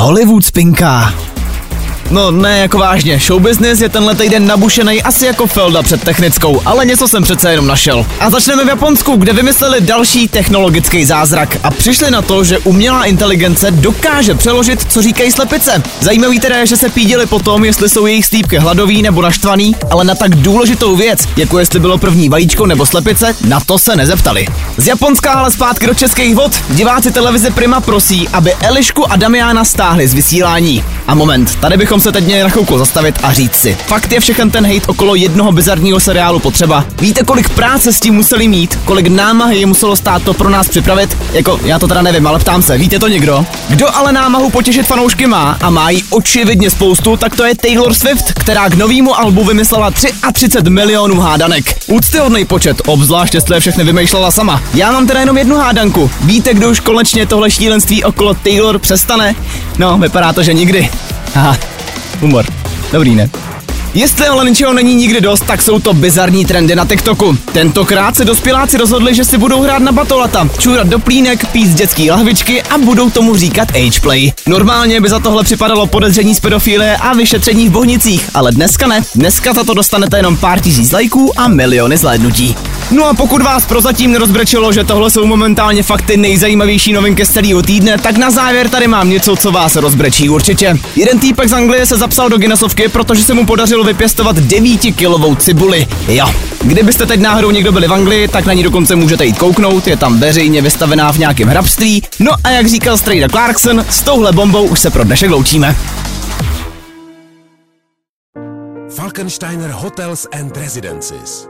Hollywood spinka. No ne, jako vážně, show business je tenhle týden nabušený asi jako Felda před technickou, ale něco jsem přece jenom našel. A začneme v Japonsku, kde vymysleli další technologický zázrak a přišli na to, že umělá inteligence dokáže přeložit, co říkají slepice. Zajímavý teda je, že se pídili po tom, jestli jsou jejich slípky hladový nebo naštvaný, ale na tak důležitou věc, jako jestli bylo první vajíčko nebo slepice, na to se nezeptali. Z Japonska ale zpátky do českých vod. Diváci televize Prima prosí, aby Elišku a Damiana stáhli z vysílání. A moment, tady bychom se teď měli na chvilku zastavit a říct si. Fakt je všechen ten hate okolo jednoho bizarního seriálu potřeba. Víte, kolik práce s tím museli mít, kolik námahy je muselo stát to pro nás připravit? Jako, já to teda nevím, ale ptám se, víte to někdo? Kdo ale námahu potěšit fanoušky má a má jí očividně spoustu, tak to je Taylor Swift, která k novému albu vymyslela 33 milionů hádanek. Úctyhodný počet, obzvlášť jestli je všechny vymýšlela sama. Já mám teda jenom jednu hádanku. Víte, kdo už konečně tohle šílenství okolo Taylor přestane? No, vypadá to, že nikdy. Aha, humor. Dobrý, ne? Jestli ale ničeho není nikdy dost, tak jsou to bizarní trendy na TikToku. Tentokrát se dospěláci rozhodli, že si budou hrát na batolata, čůrat do plínek, pít dětský lahvičky a budou tomu říkat ageplay. Normálně by za tohle připadalo podezření z pedofilie a vyšetření v bohnicích, ale dneska ne. Dneska za to dostanete jenom pár tisíc lajků a miliony zhlédnutí. No a pokud vás prozatím nerozbrečelo, že tohle jsou momentálně fakt ty nejzajímavější novinky z celého týdne, tak na závěr tady mám něco, co vás rozbrečí určitě. Jeden týpek z Anglie se zapsal do Guinnessovky, protože se mu podařilo vypěstovat 9-kilovou cibuli. Jo, kdybyste teď náhodou někdo byli v Anglii, tak na ní dokonce můžete jít kouknout, je tam veřejně vystavená v nějakém hrabství. No a jak říkal Strejda Clarkson, s touhle bombou už se pro dnešek loučíme. Falkensteiner Hotels and Residences.